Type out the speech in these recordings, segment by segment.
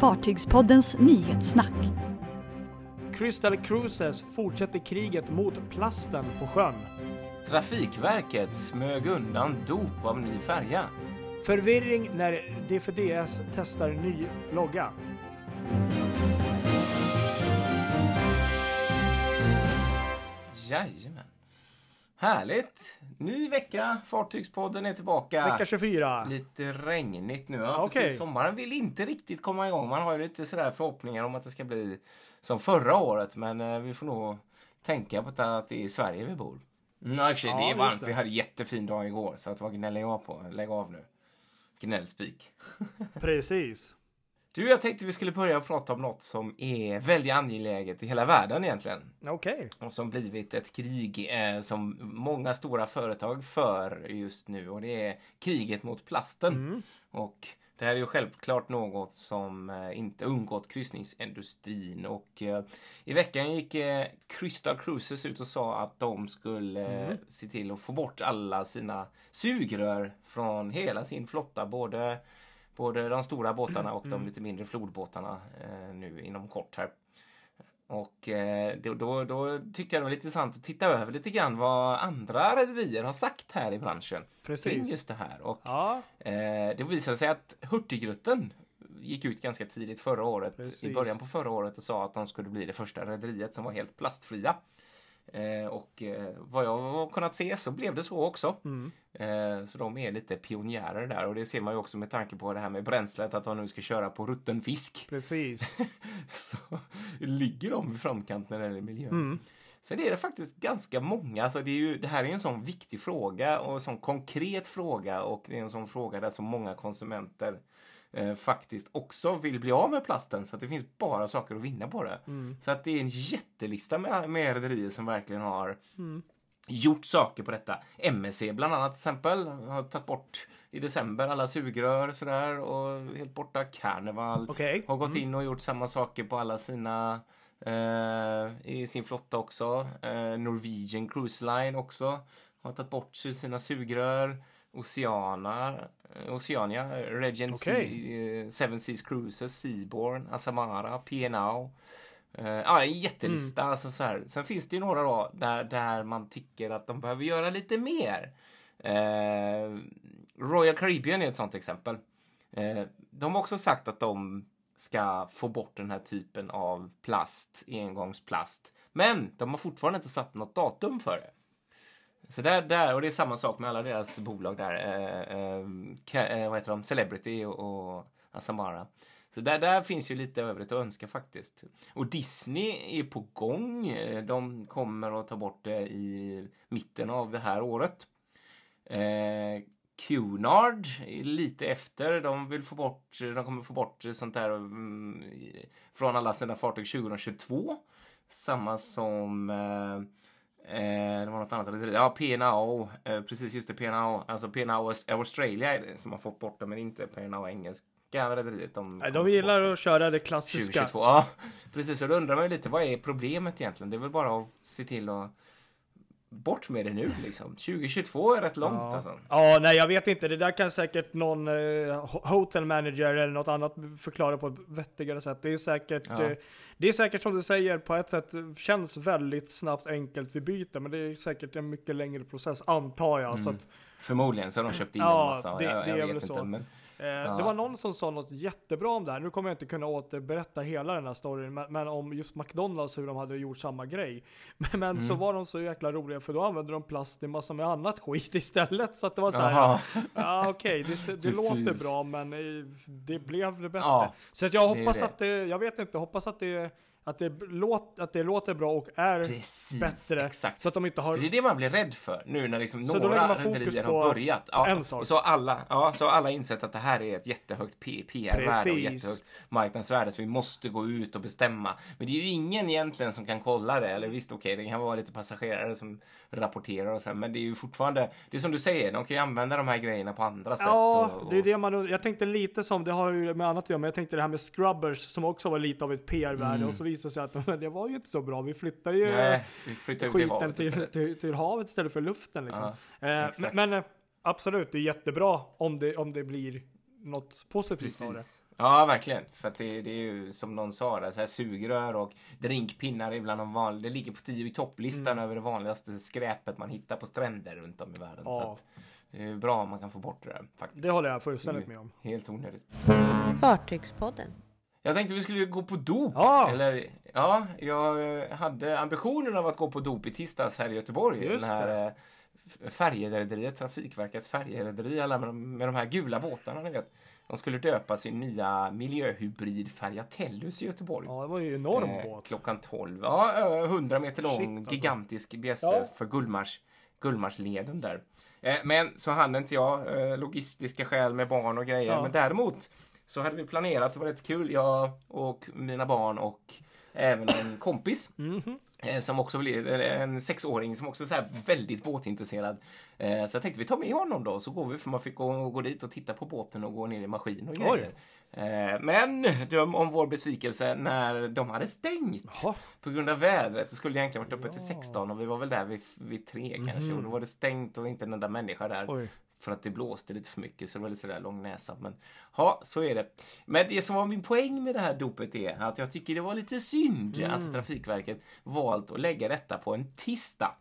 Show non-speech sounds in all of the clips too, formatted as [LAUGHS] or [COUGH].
Fartygspoddens nyhetssnack. Crystal Cruises fortsätter kriget mot plasten på sjön. Trafikverket smög undan dop av ny färja. Förvirring när DFDS testar ny logga. Jajamän. Härligt! Ny vecka, Fartygspodden är tillbaka. Vecka 24. Lite regnigt nu. Ja, okej. precis. Sommaren vill inte riktigt komma igång. Man har ju lite sådär förhoppningar om att det ska bli som förra året. Men eh, vi får nog tänka på att det är i Sverige vi bor. Mm, ja, i och för sig, det är varmt. det. Vi hade jättefin dag igår. Så att vad gnäller jag på? Lägg av nu. Gnällspik. [LAUGHS] Precis. Du, jag tänkte vi skulle börja prata om något som är väldigt angeläget i hela världen egentligen. Okej. och som blivit ett krig eh, som många stora företag för just nu och det är kriget mot plasten. Mm. Och det här är ju självklart något som eh, inte undgått kryssningsindustrin och eh, i veckan gick eh, Crystal Cruises ut och sa att de skulle eh, se till att få bort alla sina sugrör från hela sin flotta, både Både de stora båtarna och de lite mindre flodbåtarna eh, nu inom kort här. Och eh, då, då, då tyckte jag det var lite intressant att titta över lite grann vad andra rederier har sagt här i branschen kring Precis. just det här. Och Ja, eh, det visade sig att Hurtigruten gick ut ganska tidigt förra året, Precis. i början på förra året och sa att de skulle bli det första rederiet som var helt plastfria. Eh, och eh, vad jag har kunnat se så blev det så också. Mm. Eh, så de är lite pionjärer där och det ser man ju också med tanke på det här med bränslet att de nu ska köra på rutten fisk. precis. [LAUGHS] så ligger de i framkant när det gäller miljön. Mm. Sen är det faktiskt ganska många. Alltså det, är ju, det här är en sån viktig fråga och en sån konkret fråga och det är en sån fråga där så många konsumenter eh, faktiskt också vill bli av med plasten. Så att det finns bara saker att vinna på det. Mm. Så att det är en jättelista med, med rederier som verkligen har Mm. gjort saker på detta. MSC bland annat till exempel har tagit bort i december alla sugrör sådär och helt borta. Carnival Okej. har gått in och gjort samma saker på alla sina eh, i sin flotta också. Eh, Norwegian Cruise Line också har tagit bort sina sugrör. Oceana, eh, Oceania, Regent Okej. Sea, eh, Seven Seas Cruises, Seaborn, Asamara, P&O. Uh, ja, en jättelista. Alltså, så här. Sen finns det ju några då där, där man tycker att de behöver göra lite mer. Eh, Royal Caribbean är ett sånt exempel. Eh, de har också sagt att de ska få bort den här typen av plast, engångsplast. Men de har fortfarande inte satt något datum för det. Så där, där, och det är samma sak med alla deras bolag där. Eh, eh, eh, vad heter de? Celebrity och, och Asamara. Så där, där finns ju lite övrigt att önska faktiskt. Och Disney är på gång. Eh, de kommer att ta bort det i mitten av det här året. Eh, Cunard är lite efter. De vill få bort, de kommer få bort sånt där mm, från alla sina fartyg 2022. Samma som eh, eh, det var något annat. Ja, P&O. Eh, precis, just det. P&O. Alltså P&O Australia som har fått bort det, men inte P&O engelska rederiet. De, Nej, de gillar att köra det klassiska. 2022. Ja, precis. Och då undrar man ju lite, vad är problemet egentligen? Det är väl bara att se till att bort med det nu liksom. 2022 är rätt långt Ja. alltså. ja, nej jag vet inte. Det där kan säkert någon eh, ho- hotel manager eller något annat förklara på ett vettigare sätt. Det är säkert, Ja. eh, det är säkert som du säger på ett sätt känns väldigt snabbt enkelt vid byte, men det är säkert en mycket längre process antar jag. Så Mm. att, Förmodligen så har de köpt in Ja, en massa. det- jag, det är jag vet inte. så. Men, Eh, Det var någon som sa något jättebra om det här. Nu kommer jag inte kunna återberätta hela den här storyn, men, men om just McDonalds hur de hade gjort samma grej. [LAUGHS] Men, men så Mm. var de så jäkla roliga för då använde de plast i massa med annat skit [LAUGHS] istället. Så att det var så här. Jaha. Ja okej, det, det Precis. låter bra men eh, det blev det bättre. Ja, så att jag det hoppas det. att det, jag vet inte, hoppas att det, att det, låt, att det låter bra och är Precis, bättre. exakt. Så att de inte har... För det är det man blir rädd för nu när liksom Så några rederier har börjat. Ja, en sak. så alla, ja, så alla insett att det här är ett jättehögt PR-värde och jättehögt marknadsvärde så vi måste gå ut och bestämma. Men det är ju ingen egentligen som kan kolla det. Eller visst, okej, det kan vara lite passagerare som rapporterar och så men det är ju fortfarande, det är som du säger, de kan ju använda de här grejerna på andra sätt. Ja, och, det är det man Jag tänkte lite som, det har ju med annat att göra, men jag tänkte det här med scrubbers som också var lite av ett PR-värde Mm. och så visade det sig att [LAUGHS] men det var ju inte så bra. Vi flyttar ju Nej, vi skiten havet till, till, till havet istället för luften liksom. Ja, eh, men, eh, absolut, det är jättebra om det, om det blir något positivt av det. Ja, verkligen. För att det, det är ju som någon sa, där, så här sugrör och drinkpinnar är bland de vanliga. Det ligger på tio i topplistan över det vanligaste skräpet man hittar på stränder runt om i världen. Så Ja. att det är bra om man kan få bort det där faktiskt. Det håller jag fullständigt med om. Helt onödigt. Fartygspodden. Jag tänkte vi skulle gå på dop. Ja. Eller, ja, jag hade ambitionen av att gå på dop i tisdags här i Göteborg. Just den här eh, färjerederiet, Trafikverkets färjerederi, alla med de, med de här gula båtarna ni vet. De skulle döpa sin nya miljöhybridfärja Tellus i Göteborg. Ja, det var ju en enorm Eh, båt. Klockan 12. Ja, ö, 100 meter lång, Shit, alltså. gigantisk bjässe Ja. för Gullmars, Gullmarsleden där. Eh, men så hann inte jag, eh, logistiska skäl med barn och grejer. Ja. Men däremot så hade vi planerat, det var rätt kul, jag och mina barn och även en kompis. Mhm. eh, Som också blev en sexåring som också är väldigt båtintresserad. Eh, Så jag tänkte vi tar med honom då, så går vi för man fick gå, gå dit och titta på båten och gå ner i maskin och Oj. grejer. Eh, Men döm om vår besvikelse när de hade stängt Jaha. på grund av vädret. Det skulle egentligen varit uppe till Ja. Mhm. 16 och vi var väl där vid, vid tre kanske och då var det stängt och inte en enda människa där. Oj. För att det blåste lite för mycket så det var lite sådär lång näsa. Men ja, så är det. Men det som var min poäng med det här dopet är att jag tycker det var lite synd Mm. att Trafikverket valt att lägga detta på en tisdag.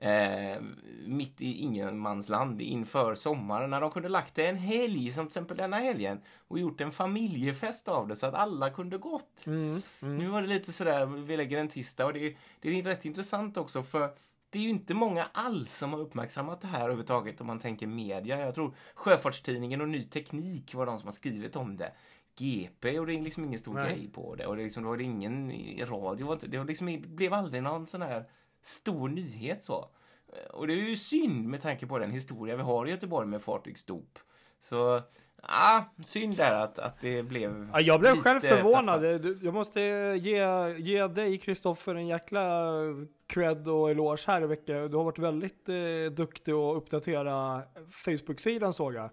Eh, mitt i ingenmansland inför sommaren när de kunde lagt det en helg som till exempel denna helgen och gjort en familjefest av det så att alla kunde gått. Mm. Mm. Nu var det lite sådär, vi lägger en tisdag och det, det är rätt intressant också för det är ju inte många alls som har uppmärksammat det här överhuvudtaget om man tänker media. Jag tror Sjöfartstidningen och Ny Teknik var de som har skrivit om det. GP gjorde liksom ingen stor Nej. grej på det och det, liksom, det var ingen radio. Det, var liksom, det blev aldrig någon sån här stor nyhet så. Och det är ju synd med tanke på den historia vi har i Göteborg med fartygsdop. Så, ah, synd där att, att det blev Ja, jag blev själv förvånad. platt. Du- Jag måste ge, ge dig Kristoffer en jäkla cred och eloge här i veckan. Du har varit väldigt eh, duktig att uppdatera Facebook-sidan såg jag.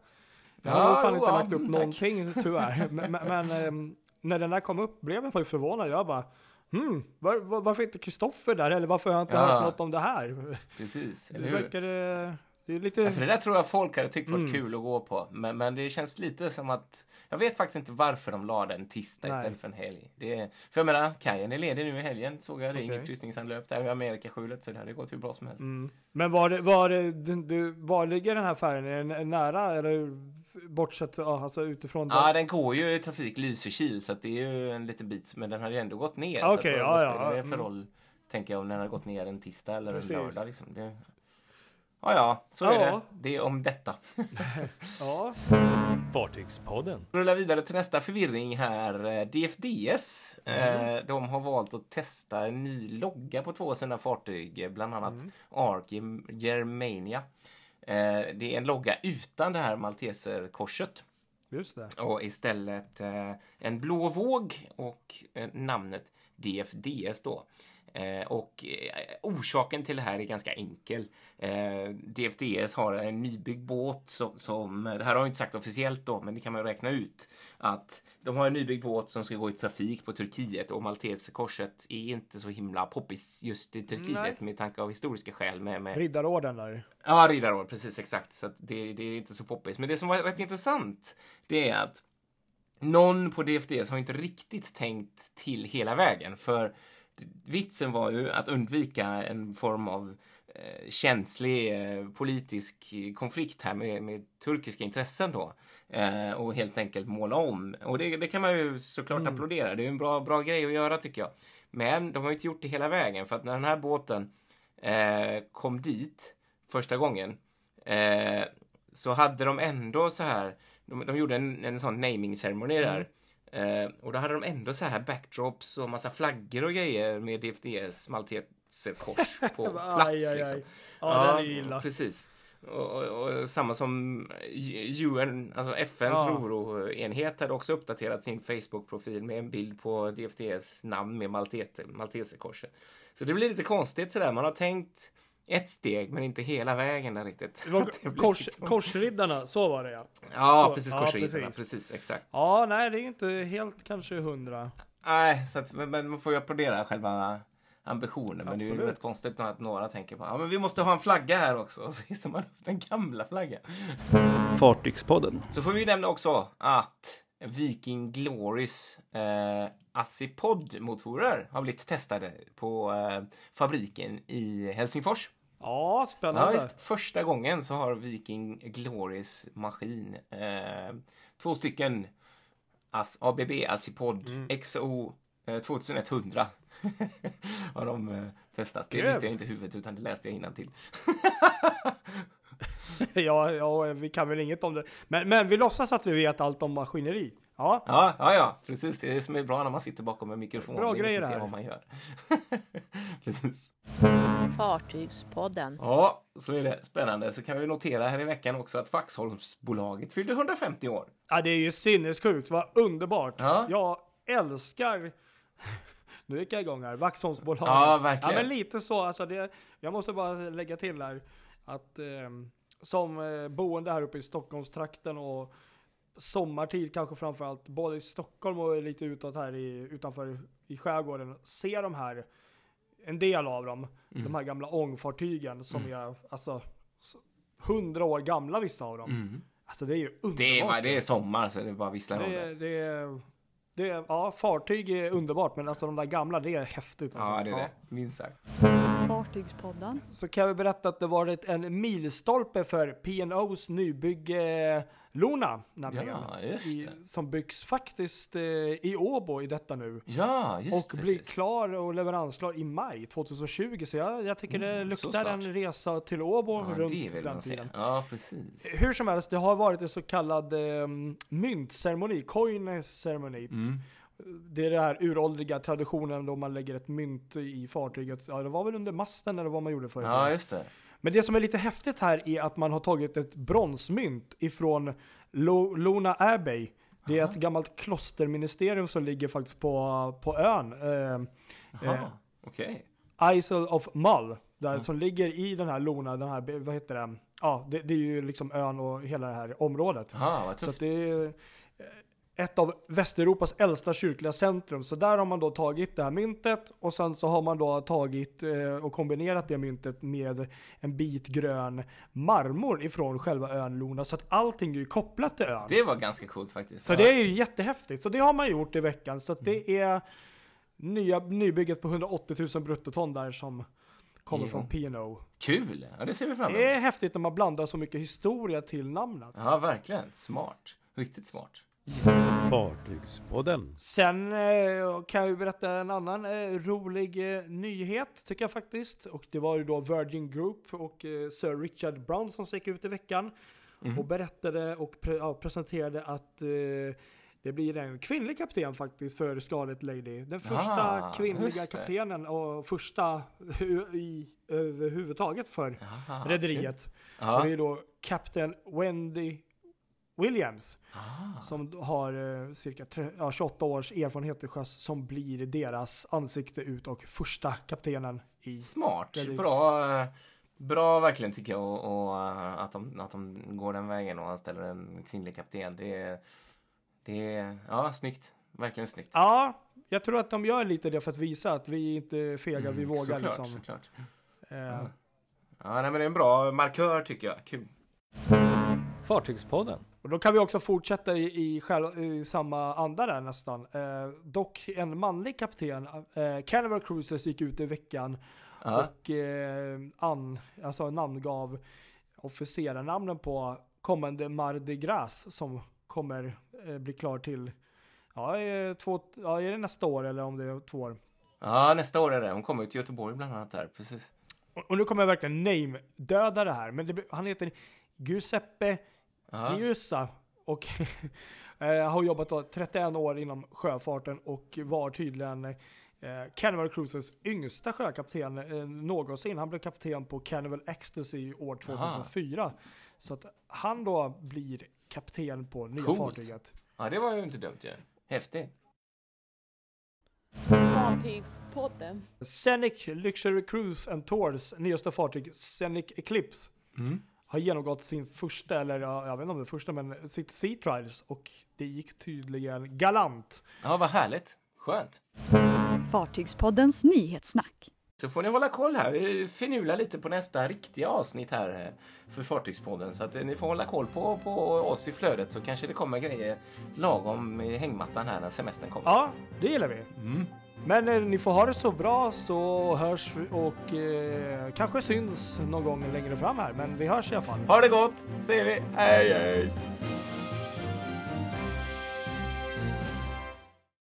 Jag har Ja, fan jo, inte lagt upp tack. någonting tyvärr. [LAUGHS] men men, ehm, när den där kom upp blev jag faktiskt förvånad. Jag bara Hmm, var, var, varför inte Kristoffer där? Eller varför har jag inte Ja. hört något om det här? Precis, Det eller hur? verkar det... Det är lite... Ja, för det där tror jag folk hade tyckt var Mm. kul att gå på. Men, men det känns lite som att... Jag vet faktiskt inte varför de la den tisdag Nej. istället för en helg. Det är, för jag menar, kajen är ledig nu i helgen. Såg jag. Det är Okej. inget kryssningsanlöp där i Amerikaskjulet. Så det hade gått hur bra som helst. Mm. Men var, det, var, det, du, du, var ligger den här färgen? Är den nära eller bortsett ja, alltså utifrån? Ja, där? den går ju i trafik Lysekil så att det är ju en liten bit. Men den har ju ändå gått ner. Ah, okej, vad- ja, vad ja, spelar det för mm. roll? Tänker jag om den har gått ner en tisdag eller Precis. en lördag. Liksom. Det... Ja, ja, så är Ja. det. Det är om detta. [LAUGHS] Ja. Fartygspodden. Rulla vidare till nästa förvirring här. DFDS. Mm. Eh, de har valt att testa en ny logga på två av sina fartyg. Bland annat Mm. Ark Germ- Germania. Eh, det är en logga utan det här malteserkorset. Just det. Och istället eh, en blå våg och namnet DFDS då. Eh, och eh, orsaken till det här är ganska enkel. Eh, DFDS har en nybyggd båt som, som, det här har jag inte sagt officiellt då, men det kan man räkna ut. Att de har en nybyggd båt som ska gå i trafik på Turkiet och Malteserkorset är inte så himla poppis just i Turkiet Nej. med tanke av historiska skäl med, med Riddarorden där. Ja, riddarår, precis exakt. Så det, det är inte så poppis. Men det som var rätt intressant, det är att någon på DFDS har inte riktigt tänkt till hela vägen. För vitsen var ju att undvika en form av eh, känslig eh, politisk konflikt här med, med turkiska intressen då. Eh, och helt enkelt måla om. Och det, det kan man ju såklart applådera. Det är en bra, bra grej att göra tycker jag. Men de har ju inte gjort det hela vägen. För att när den här båten eh, kom dit första gången eh, så hade de ändå så här, de, de gjorde en, en sån naming ceremony där. Eh, och då hade de ändå så här backdrops och massa flaggor och grejer med DFDS malteserkors [LAUGHS] på plats. aj, aj, liksom. aj. Ja, det är illa. Precis. Och, och, och samma som UN, alltså FNs Ja. RORO-enhet hade också uppdaterat sin Facebook-profil med en bild på DFDS namn med malteter, malteserkorset. Så det blir lite konstigt sådär. Man har tänkt ett steg men inte hela vägen där riktigt. Det var [LAUGHS] Det kors, liksom- korsriddarna, så var det ja. Ja, så- precis. ja, Korsriddarna. precis. Precis. exakt. Ja, nej det är inte helt kanske hundra. Nej, så att, men, men man får ju applådera själva ambitioner. Men det är ju Absolut. rätt konstigt att några tänker på ja, men vi måste ha en flagga här också. Och så hissar man upp den gamla flaggan. Fartygspodden. Så får vi nämna också att Viking Glorys eh, Assipod-motorer har blivit testade på eh, fabriken i Helsingfors. Ja, Ja, spännande. visst. Första gången så har Viking Glorys maskin eh, två stycken As ABB Assipod Mm. XO eh, 2100 [LAUGHS] har de eh, testat. Det Grymt. visste jag inte i huvudet utan det läste jag till. [LAUGHS] [LAUGHS] ja, ja, vi kan väl inget om det. Men, men vi låtsas att vi vet allt om maskineri. Ja, Ja, ja, ja, precis. Det är det som är bra när man sitter bakom en mikrofon. Bra Det är grejer liksom här. vad man gör. [LAUGHS] precis. Fartygspodden. Ja, så är det. Spännande. Så kan vi notera här i veckan också att Vaxholmsbolaget fyllde 150 år. ja det är ju sinnessjukt. Vad underbart. Ja. Jag älskar [LAUGHS] nu gick jag igång här. Vaxholmsbolaget. Ja, verkligen. Ja, men lite så. Alltså det, jag måste bara lägga till här att ehm, som eh, boende här uppe i Stockholmstrakten och sommartid kanske framförallt, både i Stockholm och lite utåt här i, utanför i skärgården, ser de här, en del av dem, Mm. de här gamla ångfartygen som är alltså hundra år gamla vissa av dem. Alltså det är ju underbart. Det är, det är sommar så det är bara visslar om det, det. är- det, är- ja, fartyg är underbart, men alltså de där gamla, det är häftigt. Alltså. Ja, det är det. Minst sagt. Fartygspodden. Så kan vi berätta att det varit en milstolpe för P&O's nybygge Luna, nämligen. Ja, just I, det. som byggs faktiskt eh, i Åbo i detta nu. Ja, just och det. blir precis. klar och leveransklar i maj 2020. Så jag, jag tycker det Mm, så luktar en resa till Åbo Ja, runt det den tiden. Ja, precis. Hur som helst, det har varit en så kallad eh, myntceremoni, coin ceremony. Mm. Det är den här uråldriga traditionen då man lägger ett mynt i fartyget. Ja, det var väl under masten eller vad man gjorde förut. Ja, just det. Men det som är lite häftigt här är att man har tagit ett bronsmynt ifrån Lo- Luna Abbey. Det är ett gammalt klosterministerium som ligger faktiskt på, på ön. Eh, Eh. okej. Isle of Mull. Där, Som ligger i den här Luna, den här, vad heter det? Ja, det, det är ju liksom ön och hela det här området. Jaha, vad Så tufft. att det är ett av Västeuropas äldsta kyrkliga centrum. Så där har man då tagit det här myntet och sen så har man då tagit eh, och kombinerat det myntet med en bit grön marmor ifrån själva ön Luna. Så att allting är ju kopplat till ön. Det var ganska coolt faktiskt. Så ja. det är ju jättehäftigt. Så det har man gjort i veckan. Så att det Mm. är nya, nybygget på 180 000 bruttoton där som kommer Jo. från P&O. Kul! Ja, det ser vi fram Det är emot. häftigt när man blandar så mycket historia till namnet. Ja, verkligen. Smart. Riktigt smart. Fartygspodden. Sen eh, kan jag ju berätta en annan eh, rolig eh, nyhet tycker jag faktiskt. Och det var ju då Virgin Group och Sir Richard Branson som gick ut i veckan Mhm. och berättade och pre- ja, presenterade att eh, det blir en kvinnlig kapten faktiskt för Scarlet Lady. Den första Ah, kvinnliga kaptenen och första i, överhuvudtaget för rederiet. Ja. Det är då Captain Wendy Williams Ah. som har eh, cirka tre, ja, 28 års erfarenhet till sjöss som blir deras ansikte ut och första kaptenen i Smart. Väldigt- Bra, eh, bra verkligen tycker jag och, och eh, att, de, att de går den vägen och anställer en kvinnlig kapten. Det är, det är ja, snyggt. Verkligen snyggt. Ja, jag tror att de gör lite det för att visa att vi inte är fega, vi Mm, vågar såklart, liksom. Såklart. Eh, Ja. Ja, nej, men det är en bra markör tycker jag. Kul. Fartygspodden. Och då kan vi också fortsätta i, i, själv, i samma anda där nästan. Eh, dock en manlig kapten, eh, Carnival Cruises gick ut i veckan Ja. och eh, an, alltså namngav officerarnamnen på kommande Mardi Gras som kommer eh, bli klar till Ja, två, ja, är det nästa år eller om det är två år? ja, nästa år är det. Hon kommer ju till Göteborg bland annat där. Precis. Och, och nu kommer jag verkligen name-döda det här, men det, han heter Giuseppe Ja. Giusa och [LAUGHS] eh, har jobbat då 31 år inom sjöfarten och var tydligen eh, Carnival Cruises yngsta sjökapten eh, någonsin. Han blev kapten på Carnival Ecstasy år 2004. Så att han då blir kapten på nya Coolt. fartyget. ja, det var ju inte dumt ju. Häftigt. Fartygspodden. Scenic Luxury Cruise and Tours nyaste fartyg Scenic Eclipse Mm. Har genomgått sin första, eller ja, jag vet inte om det är första, men sitt Sea Trials och det gick tydligen galant. Ja, vad härligt. Skönt. Fartygspoddens nyhetssnack. Så får ni hålla koll här. Vi finular lite på nästa riktiga avsnitt här eh, för Fartygspodden. Så att eh, ni får hålla koll på, på oss i flödet så kanske det kommer grejer lagom i hängmattan här när semestern kommer. Ja, det gillar vi. Mm. Men eh, ni får ha det så bra så hörs vi och eh, kanske syns någon gång längre fram här. Men vi hörs i alla fall. Ha det gott, ser vi. Hej, hej!